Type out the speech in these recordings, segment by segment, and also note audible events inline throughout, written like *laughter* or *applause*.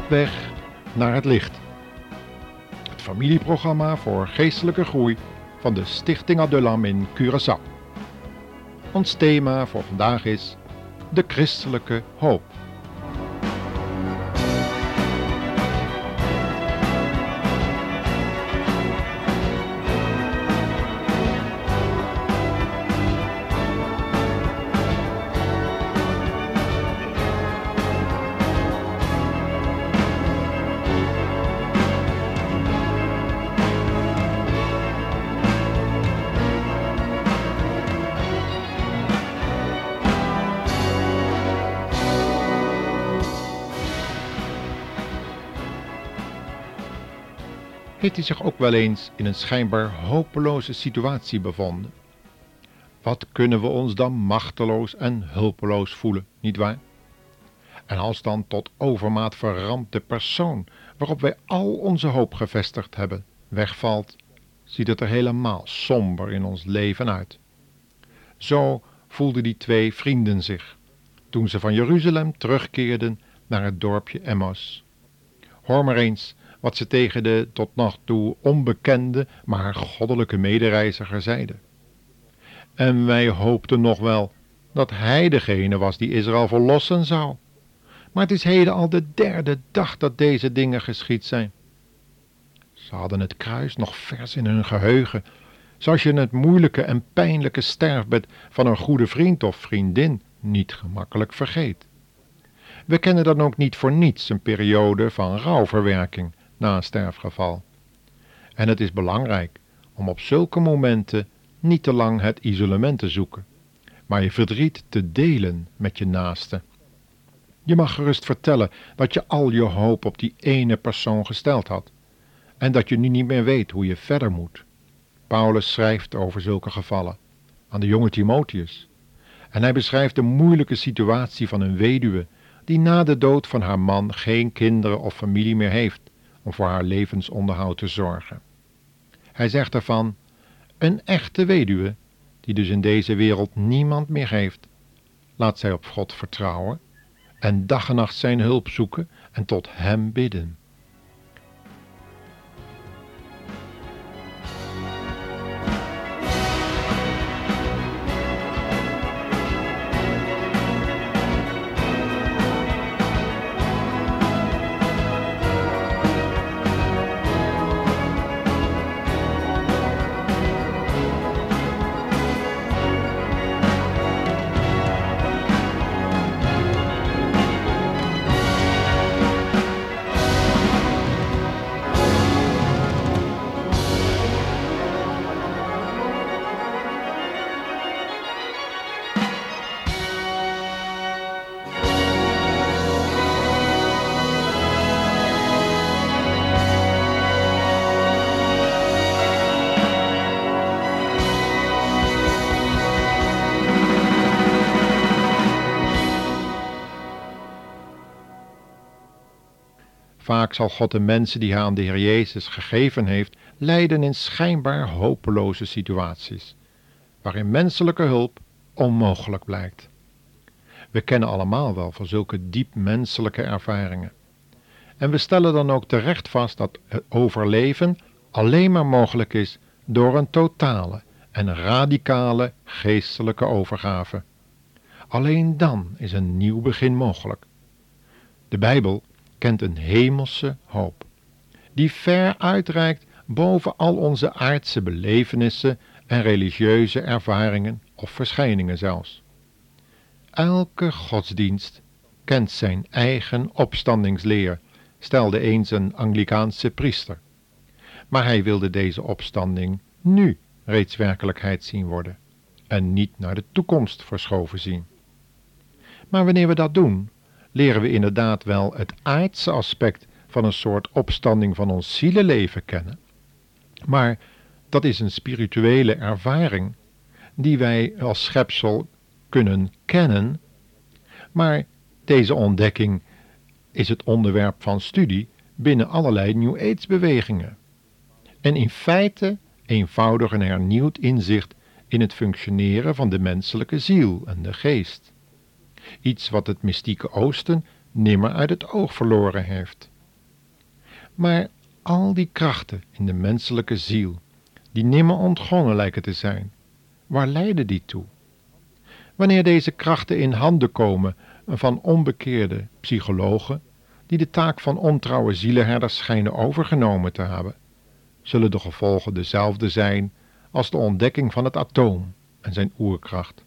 Op weg naar het licht. Het familieprogramma voor geestelijke groei van de Stichting Adulam in Curaçao. Ons thema voor vandaag is de christelijke hoop. Heeft hij zich ook wel eens in een schijnbaar hopeloze situatie bevonden. Wat kunnen we ons dan machteloos en hulpeloos voelen, nietwaar? En als dan tot overmaat verrampte persoon waarop wij al onze hoop gevestigd hebben, wegvalt, ziet het er helemaal somber in ons leven uit. Zo voelden die twee vrienden zich, toen ze van Jeruzalem terugkeerden naar het dorpje Emmaus. Hoor maar eens wat ze tegen de tot nog toe onbekende, maar goddelijke medereiziger zeiden. En wij hoopten nog wel dat hij degene was die Israël verlossen zou. Maar het is heden al de derde dag dat deze dingen geschied zijn. Ze hadden het kruis nog vers in hun geheugen, zoals je het moeilijke en pijnlijke sterfbed van een goede vriend of vriendin niet gemakkelijk vergeet. We kennen dan ook niet voor niets een periode van rouwverwerking na een sterfgeval. En het is belangrijk om op zulke momenten niet te lang het isolement te zoeken, maar je verdriet te delen met je naaste. Je mag gerust vertellen dat je al je hoop op die ene persoon gesteld had en dat je nu niet meer weet hoe je verder moet. Paulus schrijft over zulke gevallen aan de jonge Timotheus. En hij beschrijft de moeilijke situatie van een weduwe die na de dood van haar man geen kinderen of familie meer heeft om voor haar levensonderhoud te zorgen. Hij zegt ervan: een echte weduwe, die dus in deze wereld niemand meer heeft, laat zij op God vertrouwen en dag en nacht zijn hulp zoeken en tot Hem bidden. Vaak zal God de mensen die hij aan de Heer Jezus gegeven heeft, leiden in schijnbaar hopeloze situaties, waarin menselijke hulp onmogelijk blijkt. We kennen allemaal wel van zulke diep menselijke ervaringen. En we stellen dan ook terecht vast dat het overleven alleen maar mogelijk is door een totale en radicale geestelijke overgave. Alleen dan is een nieuw begin mogelijk. De Bijbel kent een hemelse hoop, die ver uitreikt boven al onze aardse belevenissen en religieuze ervaringen of verschijningen zelfs. Elke godsdienst kent zijn eigen opstandingsleer, stelde eens een Anglikaanse priester. Maar hij wilde deze opstanding nu reeds werkelijkheid zien worden en niet naar de toekomst verschoven zien. Maar wanneer we dat doen, leren we inderdaad wel het aardse aspect van een soort opstanding van ons zielenleven kennen. Maar dat is een spirituele ervaring die wij als schepsel kunnen kennen. Maar deze ontdekking is het onderwerp van studie binnen allerlei New Age bewegingen. En in feite eenvoudig een hernieuwd inzicht in het functioneren van de menselijke ziel en de geest iets wat het mystieke Oosten nimmer uit het oog verloren heeft. Maar al die krachten in de menselijke ziel, die nimmer ontgonnen lijken te zijn, waar leiden die toe? Wanneer deze krachten in handen komen van onbekeerde psychologen, die de taak van ontrouwe zielenherders schijnen overgenomen te hebben, zullen de gevolgen dezelfde zijn als de ontdekking van het atoom en zijn oerkracht.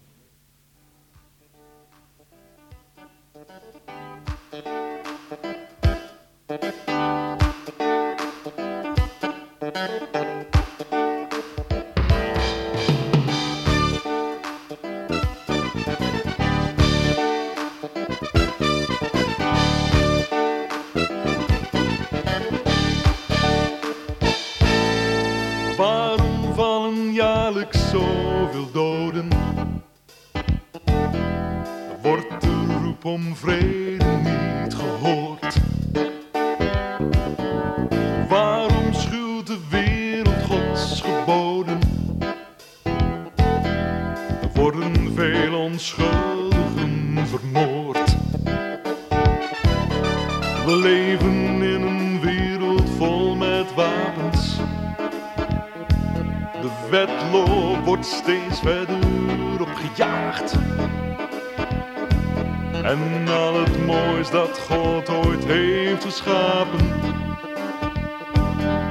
God ooit heeft geschapen,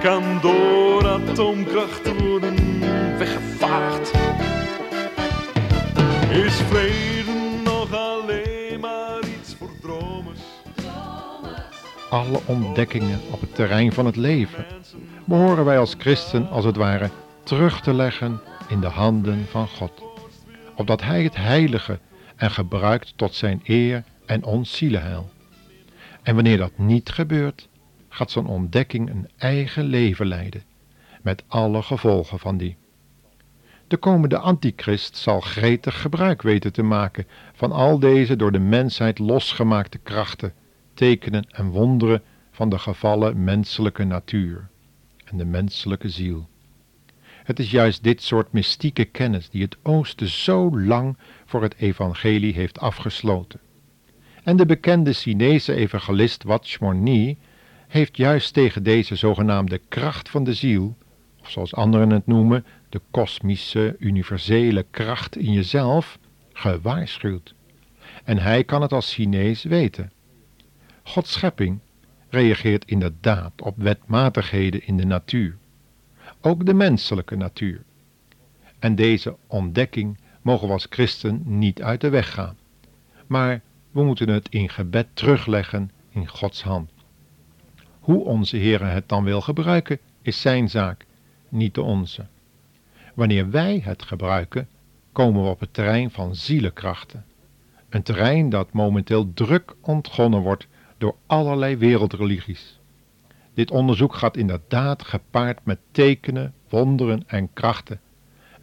kan door atoomkracht worden weggevaagd. Is vrede nog alleen maar iets voor dromers? Alle ontdekkingen op het terrein van het leven behoren wij als christen als het ware terug te leggen in de handen van God, opdat Hij het heilige en gebruikt tot zijn eer en ons zielenheil. En wanneer dat niet gebeurt, gaat zo'n ontdekking een eigen leven leiden, met alle gevolgen van die. De komende antichrist zal gretig gebruik weten te maken van al deze door de mensheid losgemaakte krachten, tekenen en wonderen van de gevallen menselijke natuur en de menselijke ziel. Het is juist dit soort mystieke kennis die het Oosten zo lang voor het evangelie heeft afgesloten. En de bekende Chinese evangelist Watchmore heeft juist tegen deze zogenaamde kracht van de ziel, of zoals anderen het noemen, de kosmische, universele kracht in jezelf, gewaarschuwd. En hij kan het als Chinees weten. Gods schepping reageert inderdaad op wetmatigheden in de natuur ook de menselijke natuur. En deze ontdekking mogen we als christen niet uit de weg gaan. Maar we moeten het in gebed terugleggen in Gods hand. Hoe onze Heer het dan wil gebruiken, is zijn zaak, niet de onze. Wanneer wij het gebruiken, komen we op het terrein van zielenkrachten. Een terrein dat momenteel druk ontgonnen wordt door allerlei wereldreligies. Dit onderzoek gaat inderdaad gepaard met tekenen, wonderen en krachten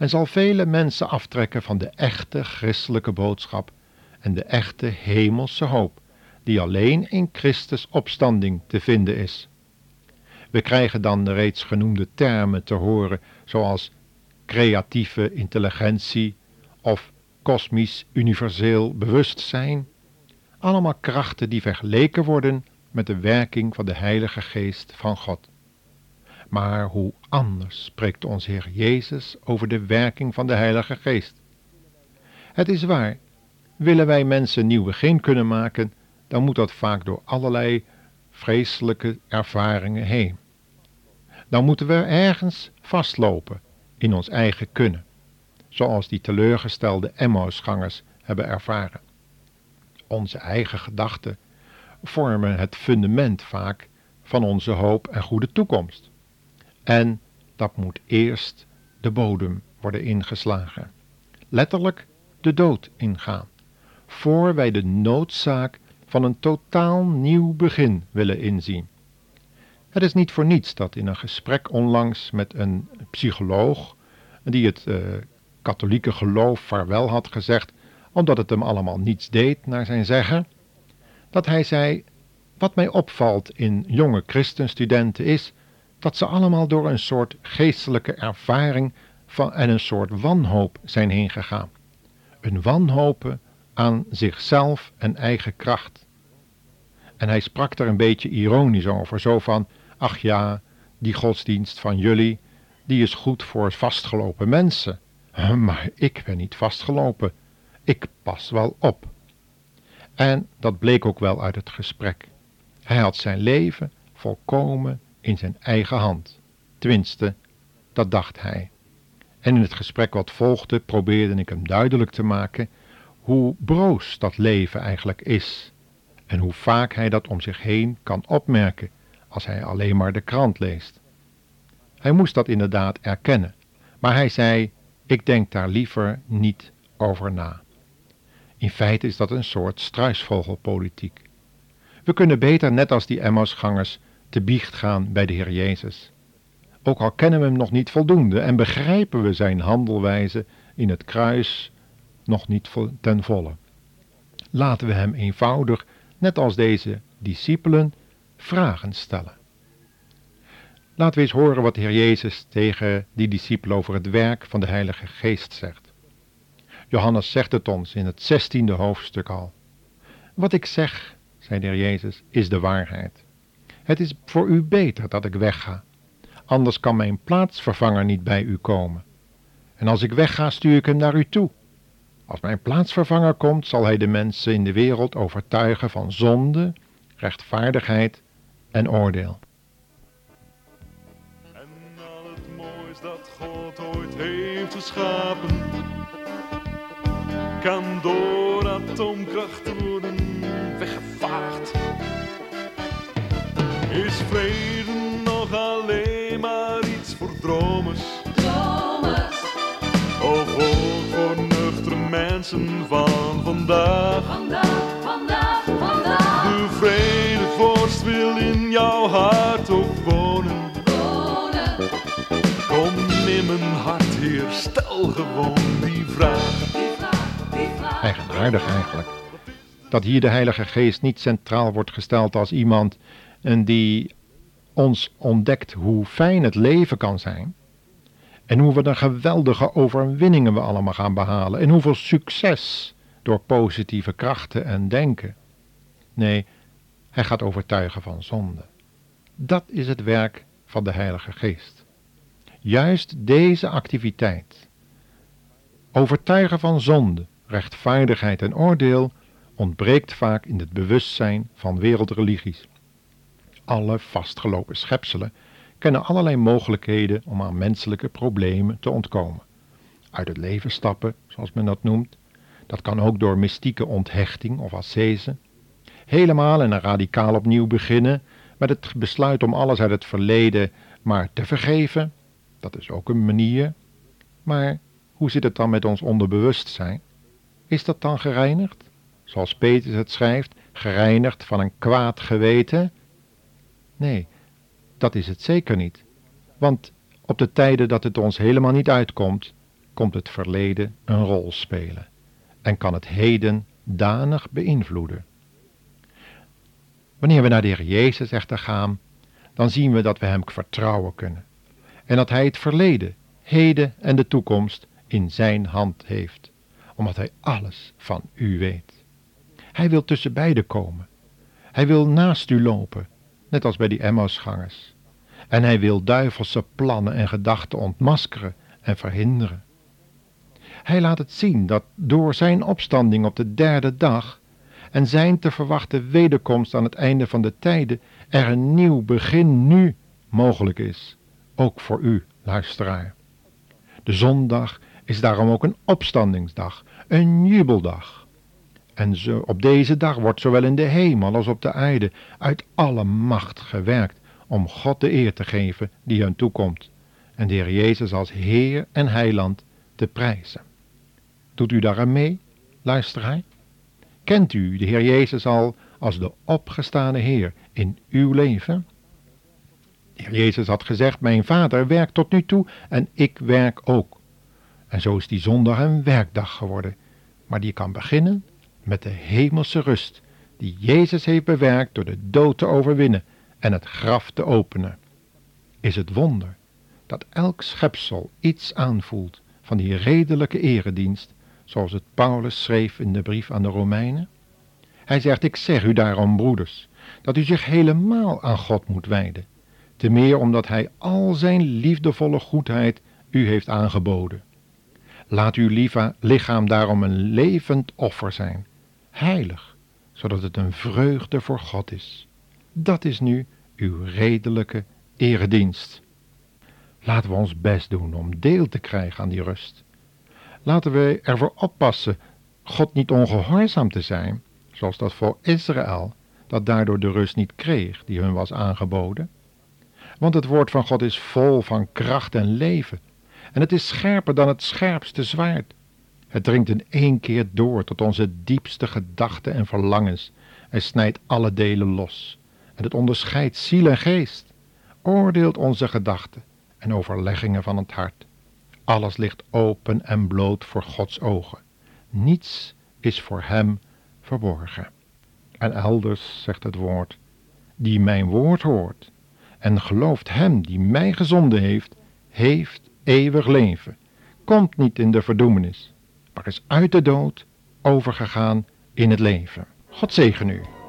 en zal vele mensen aftrekken van de echte christelijke boodschap en de echte hemelse hoop, die alleen in Christus opstanding te vinden is. We krijgen dan de reeds genoemde termen te horen, zoals creatieve intelligentie of kosmisch universeel bewustzijn, allemaal krachten die vergeleken worden met de werking van de Heilige Geest van God. Maar hoe anders spreekt ons Heer Jezus over de werking van de Heilige Geest? Het is waar, willen wij mensen nieuw begin kunnen maken, dan moet dat vaak door allerlei vreselijke ervaringen heen. Dan moeten we ergens vastlopen in ons eigen kunnen, zoals die teleurgestelde Emmausgangers hebben ervaren. Onze eigen gedachten vormen het fundament vaak van onze hoop en goede toekomst. En dat moet eerst de bodem worden ingeslagen. Letterlijk de dood ingaan. Voor wij de noodzaak van een totaal nieuw begin willen inzien. Het is niet voor niets dat in een gesprek onlangs met een psycholoog, die het uh, katholieke geloof vaarwel had gezegd, omdat het hem allemaal niets deed naar zijn zeggen, dat hij zei: Wat mij opvalt in jonge christenstudenten is dat ze allemaal door een soort geestelijke ervaring van, en een soort wanhoop zijn heen gegaan. Een wanhopen aan zichzelf en eigen kracht. En hij sprak er een beetje ironisch over, zo van, ach ja, die godsdienst van jullie, die is goed voor vastgelopen mensen. *laughs* Maar ik ben niet vastgelopen, ik pas wel op. En dat bleek ook wel uit het gesprek. Hij had zijn leven volkomen in zijn eigen hand. Tenminste, dat dacht hij. En in het gesprek wat volgde probeerde ik hem duidelijk te maken hoe broos dat leven eigenlijk is en hoe vaak hij dat om zich heen kan opmerken als hij alleen maar de krant leest. Hij moest dat inderdaad erkennen, maar hij zei: Ik denk daar liever niet over na. In feite is dat een soort struisvogelpolitiek. We kunnen beter, net als die Emmausgangers, te biecht gaan bij de Heer Jezus. Ook al kennen we hem nog niet voldoende en begrijpen we zijn handelwijze in het kruis nog niet ten volle. Laten we hem eenvoudig, net als deze discipelen, vragen stellen. Laten we eens horen wat de Heer Jezus tegen die discipelen over het werk van de Heilige Geest zegt. Johannes zegt het ons in het zestiende hoofdstuk al. Wat ik zeg, zei de Heer Jezus, is de waarheid. Het is voor u beter dat ik wegga, anders kan mijn plaatsvervanger niet bij u komen. En als ik wegga, stuur ik hem naar u toe. Als mijn plaatsvervanger komt, zal hij de mensen in de wereld overtuigen van zonde, rechtvaardigheid en oordeel. En al het moois dat God ooit heeft geschapen, kan door atoomkracht mensen van vandaag? vandaag, vandaag, vandaag. De vredevorst wil in jouw hart ook wonen. Wonen, Kom in mijn hart, Heer, stel gewoon die vraag. die vraag, die vraag. Eigenaardig eigenlijk. Dat hier de Heilige Geest niet centraal wordt gesteld als iemand en die ons ontdekt hoe fijn het leven kan zijn. En hoe we de geweldige overwinningen we allemaal gaan behalen. En hoeveel succes door positieve krachten en denken. Nee, hij gaat overtuigen van zonde. Dat is het werk van de Heilige Geest. Juist deze activiteit, overtuigen van zonde, rechtvaardigheid en oordeel, ontbreekt vaak in het bewustzijn van wereldreligies. Alle vastgelopen schepselen kennen allerlei mogelijkheden om aan menselijke problemen te ontkomen. Uit het leven stappen, zoals men dat noemt. Dat kan ook door mystieke onthechting of ascese. Helemaal en radicaal opnieuw beginnen met het besluit om alles uit het verleden maar te vergeven. Dat is ook een manier. Maar hoe zit het dan met ons onderbewustzijn? Is dat dan gereinigd? Zoals Petrus het schrijft, gereinigd van een kwaad geweten? Nee, dat is het zeker niet. Want op de tijden dat het ons helemaal niet uitkomt, komt het verleden een rol spelen en kan het heden danig beïnvloeden. Wanneer we naar de Heer Jezus echter gaan, dan zien we dat we Hem vertrouwen kunnen en dat Hij het verleden, heden en de toekomst in Zijn hand heeft, omdat Hij alles van u weet. Hij wil tussen beiden komen. Hij wil naast u lopen, net als bij die Emmausgangers. En hij wil duivelse plannen en gedachten ontmaskeren en verhinderen. Hij laat het zien dat door zijn opstanding op de derde dag en zijn te verwachten wederkomst aan het einde van de tijden er een nieuw begin nu mogelijk is, ook voor u, luisteraar. De zondag is daarom ook een opstandingsdag, een jubeldag. En op deze dag wordt zowel in de hemel als op de aarde uit alle macht gewerkt om God de eer te geven die hem toekomt en de Heer Jezus als Heer en Heiland te prijzen. Doet u daaraan mee, luisteraar? Kent u de Heer Jezus al als de opgestane Heer in uw leven? De Heer Jezus had gezegd, mijn Vader werkt tot nu toe en ik werk ook. En zo is die zondag een werkdag geworden, maar die kan beginnen met de hemelse rust die Jezus heeft bewerkt door de dood te overwinnen en het graf te openen. Is het wonder dat elk schepsel iets aanvoelt van die redelijke eredienst, zoals het Paulus schreef in de brief aan de Romeinen? Hij zegt, ik zeg u daarom, broeders, dat u zich helemaal aan God moet wijden, te meer omdat Hij al zijn liefdevolle goedheid u heeft aangeboden. Laat uw lichaam daarom een levend offer zijn, heilig, zodat het een vreugde voor God is. Dat is nu uw redelijke eredienst. Laten we ons best doen om deel te krijgen aan die rust. Laten we ervoor oppassen God niet ongehoorzaam te zijn, zoals dat voor Israël, dat daardoor de rust niet kreeg die hun was aangeboden. Want het woord van God is vol van kracht en leven, en het is scherper dan het scherpste zwaard. Het dringt in één keer door tot onze diepste gedachten en verlangens en snijdt alle delen los. En het onderscheidt ziel en geest, oordeelt onze gedachten en overleggingen van het hart. Alles ligt open en bloot voor Gods ogen. Niets is voor Hem verborgen. En elders zegt het woord, die mijn woord hoort en gelooft Hem die mij gezonden heeft, heeft eeuwig leven, komt niet in de verdoemenis, maar is uit de dood overgegaan in het leven. God zegen u.